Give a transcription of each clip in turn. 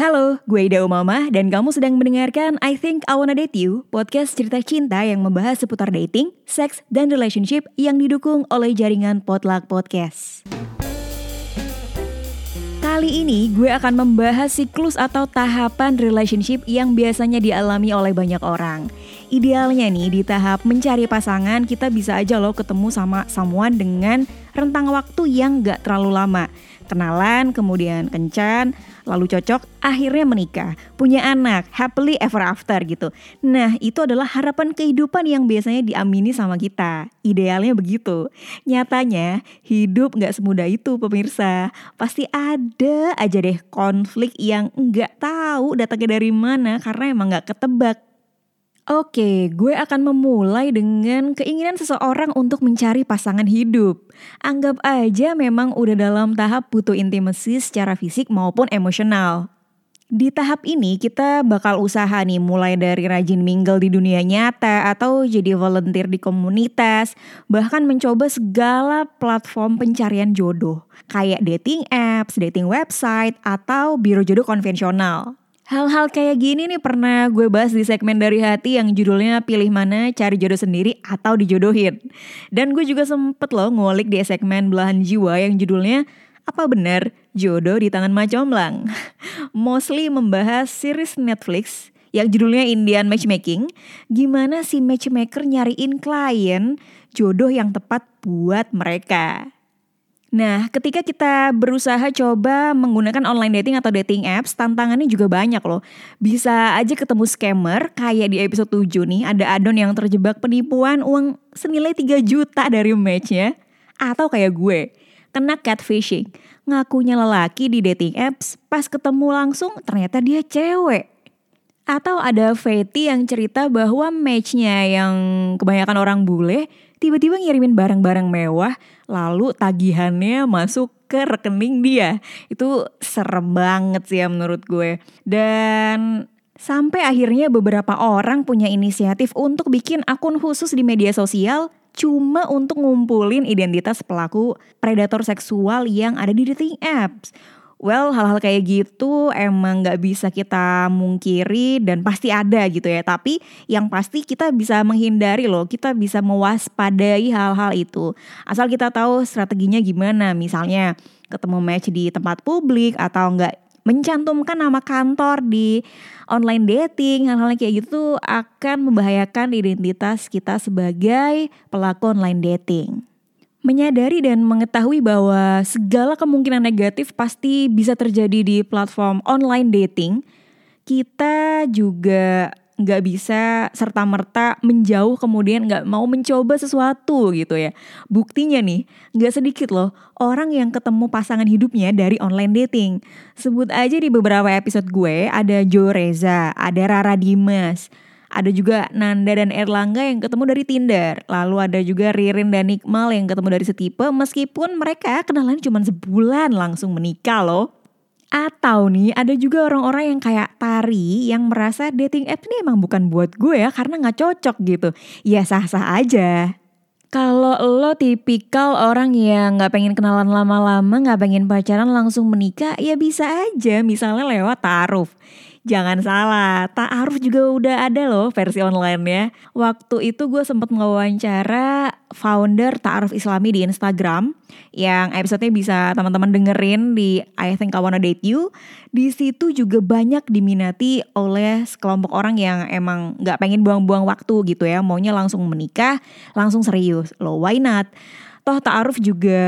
Halo, gue Ida Umama dan kamu sedang mendengarkan I Think I Wanna Date You, podcast cerita cinta yang membahas seputar dating, seks, dan relationship yang didukung oleh jaringan Potluck Podcast. Kali ini gue akan membahas siklus atau tahapan relationship yang biasanya dialami oleh banyak orang. Idealnya nih di tahap mencari pasangan kita bisa aja loh ketemu sama someone dengan rentang waktu yang gak terlalu lama kenalan, kemudian kencan, lalu cocok, akhirnya menikah, punya anak, happily ever after gitu. Nah, itu adalah harapan kehidupan yang biasanya diamini sama kita. Idealnya begitu. Nyatanya, hidup nggak semudah itu pemirsa. Pasti ada aja deh konflik yang nggak tahu datangnya dari mana karena emang nggak ketebak Oke, gue akan memulai dengan keinginan seseorang untuk mencari pasangan hidup. Anggap aja memang udah dalam tahap butuh intimasi secara fisik maupun emosional. Di tahap ini kita bakal usaha nih mulai dari rajin mingle di dunia nyata atau jadi volunteer di komunitas, bahkan mencoba segala platform pencarian jodoh, kayak dating apps, dating website, atau biro jodoh konvensional. Hal-hal kayak gini nih pernah gue bahas di segmen dari hati yang judulnya pilih mana cari jodoh sendiri atau dijodohin. Dan gue juga sempet loh ngulik di segmen belahan jiwa yang judulnya apa benar jodoh di tangan macomblang. Mostly membahas series Netflix yang judulnya Indian Matchmaking. Gimana si matchmaker nyariin klien jodoh yang tepat buat mereka. Nah, ketika kita berusaha coba menggunakan online dating atau dating apps, tantangannya juga banyak loh. Bisa aja ketemu scammer, kayak di episode 7 nih, ada adon yang terjebak penipuan uang senilai 3 juta dari matchnya. Atau kayak gue, kena catfishing. Ngakunya lelaki di dating apps, pas ketemu langsung ternyata dia cewek. Atau ada Fetty yang cerita bahwa matchnya yang kebanyakan orang bule, tiba-tiba ngirimin barang-barang mewah lalu tagihannya masuk ke rekening dia. Itu serem banget sih ya menurut gue. Dan sampai akhirnya beberapa orang punya inisiatif untuk bikin akun khusus di media sosial cuma untuk ngumpulin identitas pelaku predator seksual yang ada di dating apps. Well, hal-hal kayak gitu emang gak bisa kita mungkiri dan pasti ada gitu ya. Tapi yang pasti kita bisa menghindari loh, kita bisa mewaspadai hal-hal itu. Asal kita tahu strateginya gimana, misalnya ketemu match di tempat publik atau enggak mencantumkan nama kantor di online dating, hal-hal kayak gitu akan membahayakan identitas kita sebagai pelaku online dating. Menyadari dan mengetahui bahwa segala kemungkinan negatif pasti bisa terjadi di platform online dating, kita juga nggak bisa serta merta menjauh kemudian nggak mau mencoba sesuatu gitu ya. Buktinya nih, nggak sedikit loh orang yang ketemu pasangan hidupnya dari online dating. Sebut aja di beberapa episode gue ada Jo Reza, ada Rara Dimas, ada juga Nanda dan Erlangga yang ketemu dari Tinder. Lalu ada juga Ririn dan Nikmal yang ketemu dari Setipe meskipun mereka kenalan cuma sebulan langsung menikah loh. Atau nih ada juga orang-orang yang kayak Tari yang merasa dating app ini emang bukan buat gue ya karena gak cocok gitu. Ya sah-sah aja. Kalau lo tipikal orang yang gak pengen kenalan lama-lama, gak pengen pacaran langsung menikah, ya bisa aja misalnya lewat taruh. Jangan salah, Ta'aruf juga udah ada loh versi online ya. Waktu itu gue sempat mewawancara founder Ta'aruf Islami di Instagram yang episodenya bisa teman-teman dengerin di I Think I Wanna Date You. Di situ juga banyak diminati oleh sekelompok orang yang emang gak pengen buang-buang waktu gitu ya. Maunya langsung menikah, langsung serius. Lo why not? Toh Ta'aruf juga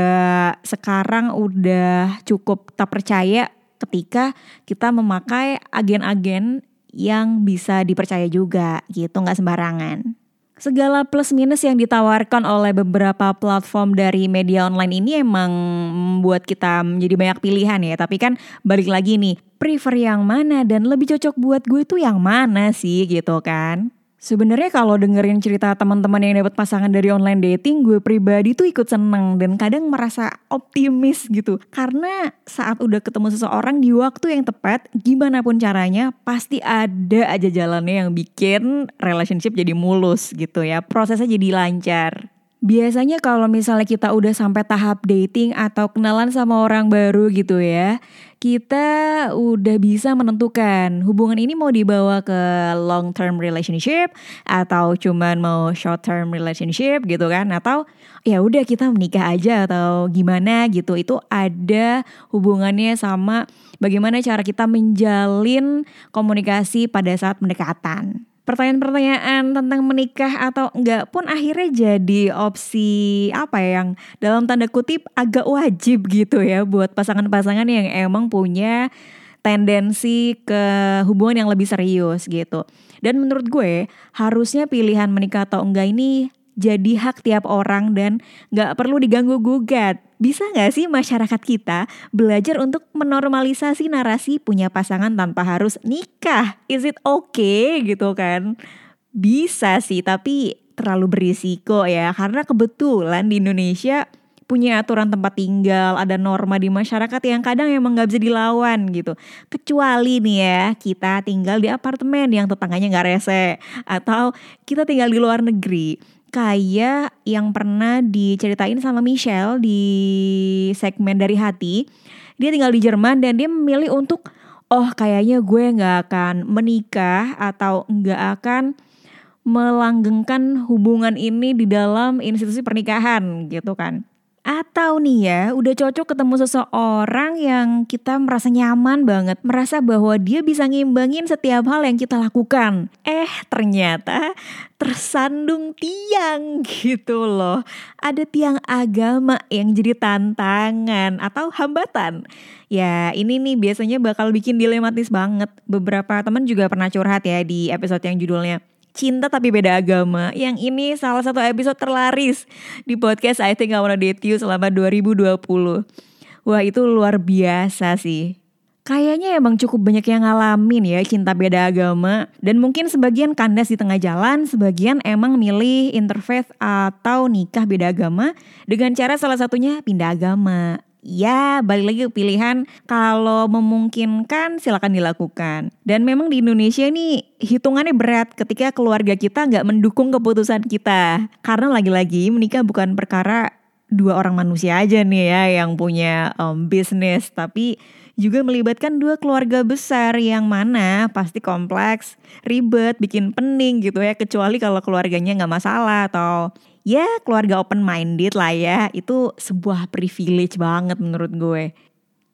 sekarang udah cukup tak percaya ketika kita memakai agen-agen yang bisa dipercaya juga gitu nggak sembarangan. Segala plus minus yang ditawarkan oleh beberapa platform dari media online ini emang membuat kita menjadi banyak pilihan ya. Tapi kan balik lagi nih, prefer yang mana dan lebih cocok buat gue tuh yang mana sih gitu kan. Sebenarnya kalau dengerin cerita teman-teman yang dapat pasangan dari online dating, gue pribadi tuh ikut seneng dan kadang merasa optimis gitu. Karena saat udah ketemu seseorang di waktu yang tepat, gimana pun caranya, pasti ada aja jalannya yang bikin relationship jadi mulus gitu ya. Prosesnya jadi lancar. Biasanya kalau misalnya kita udah sampai tahap dating atau kenalan sama orang baru gitu ya, kita udah bisa menentukan hubungan ini mau dibawa ke long term relationship atau cuman mau short term relationship gitu kan atau ya udah kita menikah aja atau gimana gitu. Itu ada hubungannya sama bagaimana cara kita menjalin komunikasi pada saat pendekatan pertanyaan-pertanyaan tentang menikah atau enggak pun akhirnya jadi opsi apa ya yang dalam tanda kutip agak wajib gitu ya buat pasangan-pasangan yang emang punya tendensi ke hubungan yang lebih serius gitu. Dan menurut gue harusnya pilihan menikah atau enggak ini jadi hak tiap orang dan gak perlu diganggu gugat. Bisa gak sih masyarakat kita belajar untuk menormalisasi narasi punya pasangan tanpa harus nikah? Is it okay gitu kan? Bisa sih, tapi terlalu berisiko ya. Karena kebetulan di Indonesia punya aturan tempat tinggal, ada norma di masyarakat yang kadang emang gak bisa dilawan gitu. Kecuali nih ya, kita tinggal di apartemen yang tetangganya gak rese. Atau kita tinggal di luar negeri kayak yang pernah diceritain sama Michelle di segmen dari hati. Dia tinggal di Jerman dan dia memilih untuk oh kayaknya gue nggak akan menikah atau nggak akan melanggengkan hubungan ini di dalam institusi pernikahan gitu kan. Atau nih ya, udah cocok ketemu seseorang yang kita merasa nyaman banget, merasa bahwa dia bisa ngimbangin setiap hal yang kita lakukan. Eh, ternyata tersandung tiang gitu loh. Ada tiang agama yang jadi tantangan atau hambatan. Ya, ini nih biasanya bakal bikin dilematis banget. Beberapa teman juga pernah curhat ya di episode yang judulnya Cinta Tapi Beda Agama yang ini salah satu episode terlaris di podcast I Think I Wanna Date You selama 2020. Wah itu luar biasa sih. Kayaknya emang cukup banyak yang ngalamin ya cinta beda agama dan mungkin sebagian kandas di tengah jalan, sebagian emang milih interfaith atau nikah beda agama dengan cara salah satunya pindah agama ya balik lagi ke pilihan kalau memungkinkan silakan dilakukan. Dan memang di Indonesia ini hitungannya berat ketika keluarga kita nggak mendukung keputusan kita. Karena lagi-lagi menikah bukan perkara dua orang manusia aja nih ya yang punya um, bisnis, tapi juga melibatkan dua keluarga besar yang mana pasti kompleks, ribet, bikin pening gitu ya. Kecuali kalau keluarganya nggak masalah atau ya keluarga open minded lah ya itu sebuah privilege banget menurut gue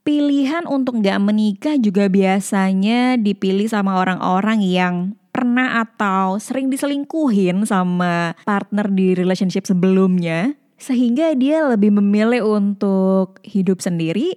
pilihan untuk nggak menikah juga biasanya dipilih sama orang-orang yang pernah atau sering diselingkuhin sama partner di relationship sebelumnya sehingga dia lebih memilih untuk hidup sendiri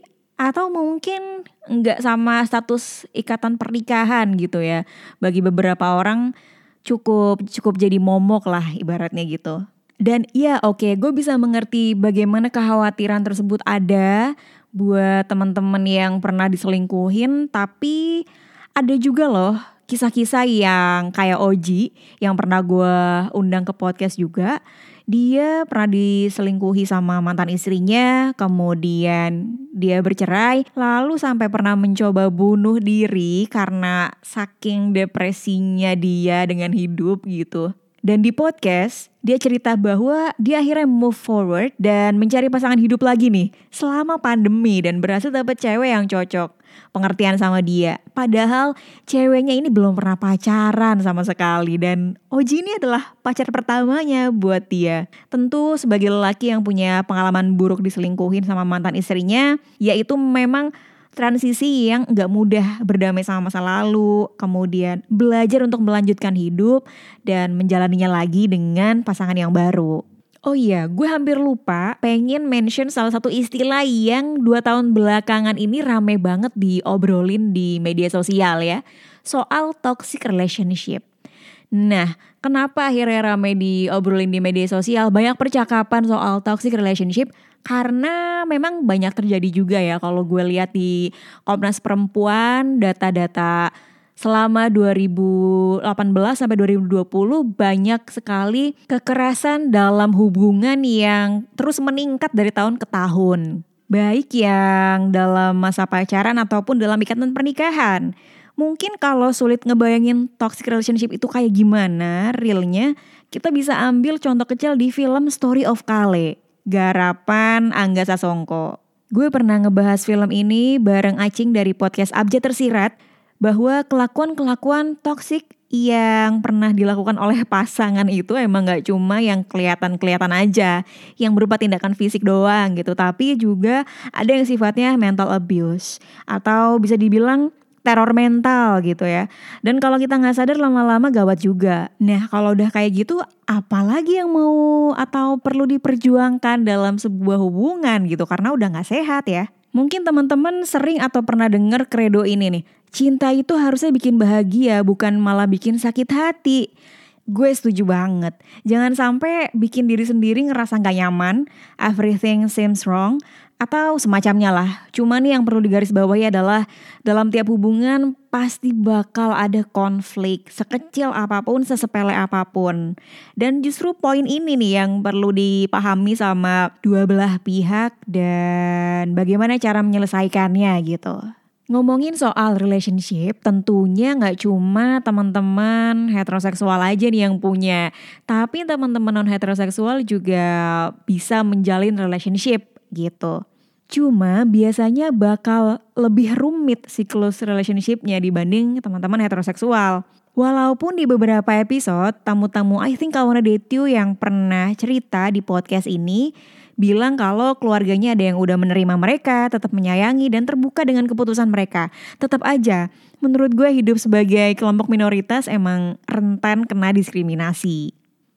atau mungkin nggak sama status ikatan pernikahan gitu ya bagi beberapa orang cukup cukup jadi momok lah ibaratnya gitu dan iya oke, okay, gue bisa mengerti bagaimana kekhawatiran tersebut ada buat teman-teman yang pernah diselingkuhin, tapi ada juga loh kisah-kisah yang kayak Oji yang pernah gue undang ke podcast juga. Dia pernah diselingkuhi sama mantan istrinya, kemudian dia bercerai, lalu sampai pernah mencoba bunuh diri karena saking depresinya dia dengan hidup gitu. Dan di podcast, dia cerita bahwa dia akhirnya move forward dan mencari pasangan hidup lagi nih selama pandemi dan berhasil dapet cewek yang cocok. Pengertian sama dia. Padahal ceweknya ini belum pernah pacaran sama sekali dan Oji ini adalah pacar pertamanya buat dia. Tentu sebagai lelaki yang punya pengalaman buruk diselingkuhin sama mantan istrinya, yaitu memang transisi yang nggak mudah berdamai sama masa lalu, kemudian belajar untuk melanjutkan hidup dan menjalaninya lagi dengan pasangan yang baru. Oh iya, gue hampir lupa pengen mention salah satu istilah yang dua tahun belakangan ini rame banget diobrolin di media sosial ya. Soal toxic relationship. Nah, kenapa akhirnya rame diobrolin di media sosial? Banyak percakapan soal toxic relationship karena memang banyak terjadi juga ya kalau gue lihat di Komnas Perempuan data-data selama 2018 sampai 2020 banyak sekali kekerasan dalam hubungan yang terus meningkat dari tahun ke tahun. Baik yang dalam masa pacaran ataupun dalam ikatan pernikahan. Mungkin kalau sulit ngebayangin toxic relationship itu kayak gimana realnya, kita bisa ambil contoh kecil di film Story of Kale, garapan Angga Sasongko. Gue pernah ngebahas film ini bareng Acing dari podcast Abjad Tersirat bahwa kelakuan-kelakuan toxic yang pernah dilakukan oleh pasangan itu emang gak cuma yang kelihatan-kelihatan aja, yang berupa tindakan fisik doang gitu, tapi juga ada yang sifatnya mental abuse atau bisa dibilang teror mental gitu ya. Dan kalau kita nggak sadar lama-lama gawat juga. Nah kalau udah kayak gitu, apalagi yang mau atau perlu diperjuangkan dalam sebuah hubungan gitu, karena udah nggak sehat ya. Mungkin teman-teman sering atau pernah dengar kredo ini nih. Cinta itu harusnya bikin bahagia, bukan malah bikin sakit hati. Gue setuju banget. Jangan sampai bikin diri sendiri ngerasa gak nyaman, everything seems wrong, atau semacamnya lah. Cuman yang perlu digarisbawahi adalah dalam tiap hubungan pasti bakal ada konflik sekecil apa pun, sesepele apa pun. Dan justru poin ini nih yang perlu dipahami sama dua belah pihak dan bagaimana cara menyelesaikannya gitu. Ngomongin soal relationship, tentunya nggak cuma teman-teman heteroseksual aja nih yang punya, tapi teman-teman non heteroseksual juga bisa menjalin relationship gitu. Cuma biasanya bakal lebih rumit siklus relationshipnya dibanding teman-teman heteroseksual. Walaupun di beberapa episode, tamu-tamu I Think Date You yang pernah cerita di podcast ini bilang kalau keluarganya ada yang udah menerima mereka, tetap menyayangi dan terbuka dengan keputusan mereka. Tetap aja, menurut gue hidup sebagai kelompok minoritas emang rentan kena diskriminasi.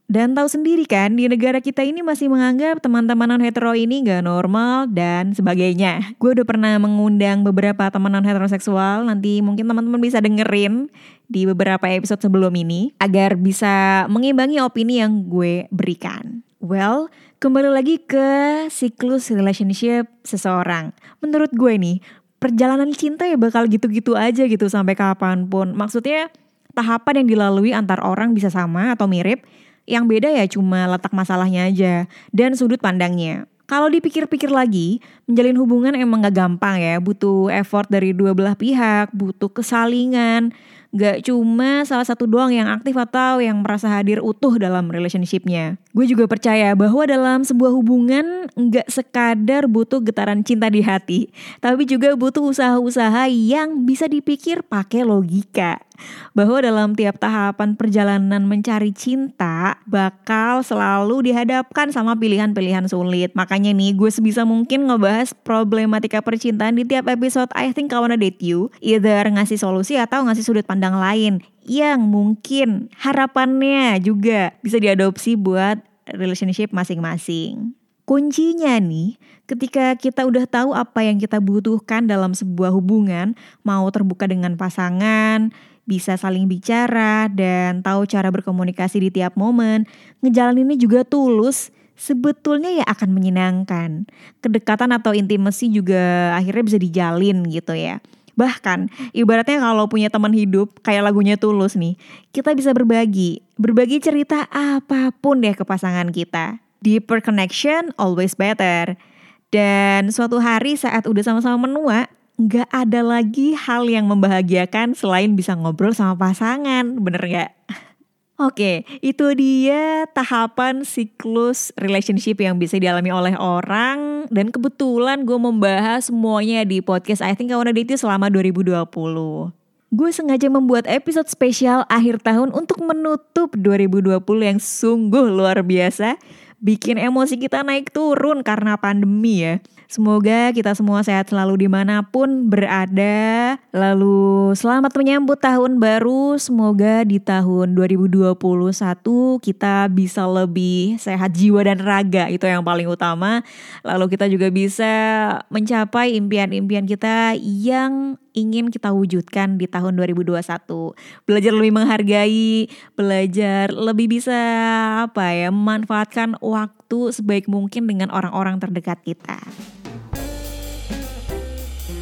Dan tahu sendiri kan, di negara kita ini masih menganggap teman-teman non hetero ini gak normal dan sebagainya. Gue udah pernah mengundang beberapa teman non heteroseksual, nanti mungkin teman-teman bisa dengerin di beberapa episode sebelum ini agar bisa mengimbangi opini yang gue berikan. Well, kembali lagi ke siklus relationship seseorang. Menurut gue nih, perjalanan cinta ya bakal gitu-gitu aja gitu sampai kapan pun. Maksudnya tahapan yang dilalui antar orang bisa sama atau mirip, yang beda ya cuma letak masalahnya aja dan sudut pandangnya. Kalau dipikir-pikir lagi, menjalin hubungan emang gak gampang ya, butuh effort dari dua belah pihak, butuh kesalingan, Gak cuma salah satu doang yang aktif atau yang merasa hadir utuh dalam relationshipnya. Gue juga percaya bahwa dalam sebuah hubungan gak sekadar butuh getaran cinta di hati, tapi juga butuh usaha-usaha yang bisa dipikir pakai logika bahwa dalam tiap tahapan perjalanan mencari cinta bakal selalu dihadapkan sama pilihan-pilihan sulit. Makanya nih gue sebisa mungkin ngebahas problematika percintaan di tiap episode I Think I Wanna Date You. Either ngasih solusi atau ngasih sudut pandang lain yang mungkin harapannya juga bisa diadopsi buat relationship masing-masing. Kuncinya nih, ketika kita udah tahu apa yang kita butuhkan dalam sebuah hubungan, mau terbuka dengan pasangan, bisa saling bicara dan tahu cara berkomunikasi di tiap momen, ngejalaninnya juga tulus, sebetulnya ya akan menyenangkan. Kedekatan atau intimasi juga akhirnya bisa dijalin gitu ya. Bahkan ibaratnya kalau punya teman hidup kayak lagunya Tulus nih, kita bisa berbagi, berbagi cerita apa pun deh ke pasangan kita. Deeper connection always better. Dan suatu hari saat udah sama-sama menua, nggak ada lagi hal yang membahagiakan selain bisa ngobrol sama pasangan, bener nggak? Oke, itu dia tahapan siklus relationship yang bisa dialami oleh orang dan kebetulan gue membahas semuanya di podcast I Think I Wanna Date You selama 2020. Gue sengaja membuat episode spesial akhir tahun untuk menutup 2020 yang sungguh luar biasa bikin emosi kita naik turun karena pandemi ya. Semoga kita semua sehat selalu di mana pun berada. Lalu selamat menyambut tahun baru. Semoga di tahun 2021 kita bisa lebih sehat jiwa dan raga. Itu yang paling utama. Lalu kita juga bisa mencapai impian-impian kita yang ingin kita wujudkan di tahun 2021. Belajar lebih menghargai, belajar lebih bisa apa ya, memanfaatkan waktu sebaik mungkin dengan orang-orang terdekat kita.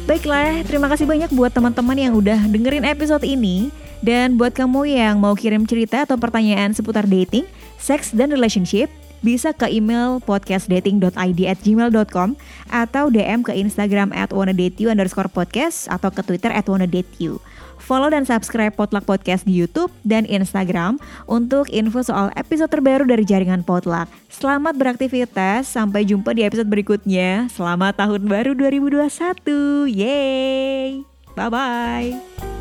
Baiklah, terima kasih banyak buat teman-teman yang udah dengerin episode ini. Dan buat kamu yang mau kirim cerita atau pertanyaan seputar dating, seks, dan relationship, bisa ke email podcastdating.id at gmail.com atau DM ke Instagram at wannadateyou underscore podcast atau ke Twitter at wannadateyou. Follow dan subscribe Potluck Podcast di YouTube dan Instagram untuk info soal episode terbaru dari jaringan Potluck. Selamat beraktivitas, sampai jumpa di episode berikutnya. Selamat tahun baru 2021. Yeay. Bye-bye.